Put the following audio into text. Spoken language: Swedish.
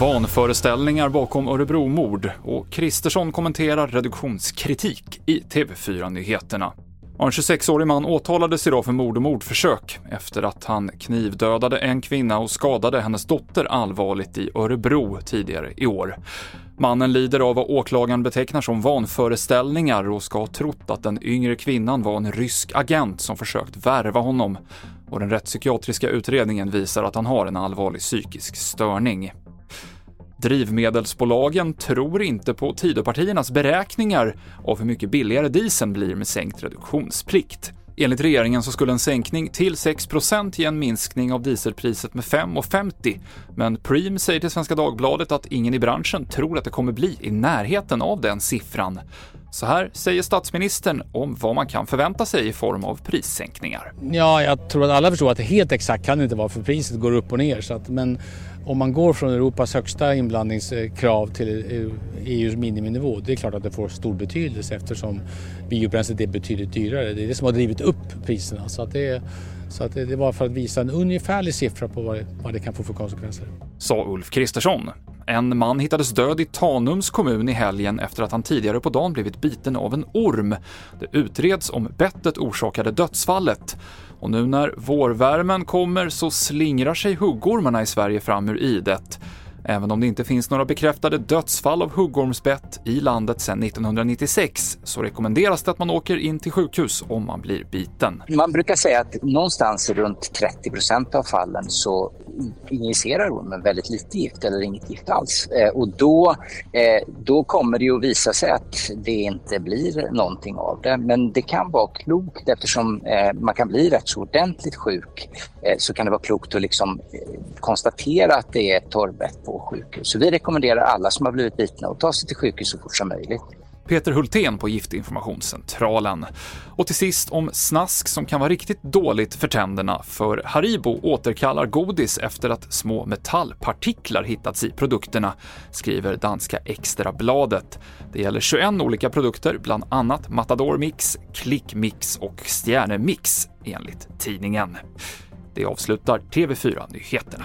Vanföreställningar bakom Örebromord och Kristersson kommenterar reduktionskritik i TV4-nyheterna. En 26-årig man åtalades idag för mord och mordförsök efter att han knivdödade en kvinna och skadade hennes dotter allvarligt i Örebro tidigare i år. Mannen lider av vad åklagaren betecknar som vanföreställningar och ska ha trott att den yngre kvinnan var en rysk agent som försökt värva honom. Och den rättspsykiatriska utredningen visar att han har en allvarlig psykisk störning. Drivmedelsbolagen tror inte på Tidöpartiernas beräkningar av hur mycket billigare dieseln blir med sänkt reduktionsplikt. Enligt regeringen så skulle en sänkning till 6 ge en minskning av dieselpriset med 5,50 men Preem säger till Svenska Dagbladet att ingen i branschen tror att det kommer bli i närheten av den siffran. Så här säger statsministern om vad man kan förvänta sig i form av prissänkningar. Ja, jag tror att alla förstår att det helt exakt kan det inte vara för priset går upp och ner. Så att, men om man går från Europas högsta inblandningskrav till EUs miniminivå, det är klart att det får stor betydelse eftersom biobränslet är betydligt dyrare. Det är det som har drivit upp priserna. Så, att det, så att det, var för att visa en ungefärlig siffra på vad det, vad det kan få för konsekvenser. Sa Ulf Kristersson. En man hittades död i Tanums kommun i helgen efter att han tidigare på dagen blivit biten av en orm. Det utreds om bettet orsakade dödsfallet. Och nu när vårvärmen kommer så slingrar sig huggormarna i Sverige fram ur idet. Även om det inte finns några bekräftade dödsfall av huggormsbett i landet sedan 1996 så rekommenderas det att man åker in till sjukhus om man blir biten. Man brukar säga att någonstans runt 30 procent av fallen så injicerar ormen väldigt lite gift eller inget gift alls. Eh, och då, eh, då kommer det ju att visa sig att det inte blir någonting av det. Men det kan vara klokt eftersom eh, man kan bli rätt så ordentligt sjuk eh, så kan det vara klokt att liksom eh, konstatera att det är ett torrbett på sjukhus. Så vi rekommenderar alla som har blivit bitna att ta sig till sjukhus så fort som möjligt. Peter Hultén på Giftinformationscentralen. Och till sist om snask som kan vara riktigt dåligt för tänderna, för Haribo återkallar godis efter att små metallpartiklar hittats i produkterna, skriver danska Extrabladet. Det gäller 21 olika produkter, bland annat Matador Mix, Click Mix och Stjärnemix, enligt tidningen. Det avslutar TV4-nyheterna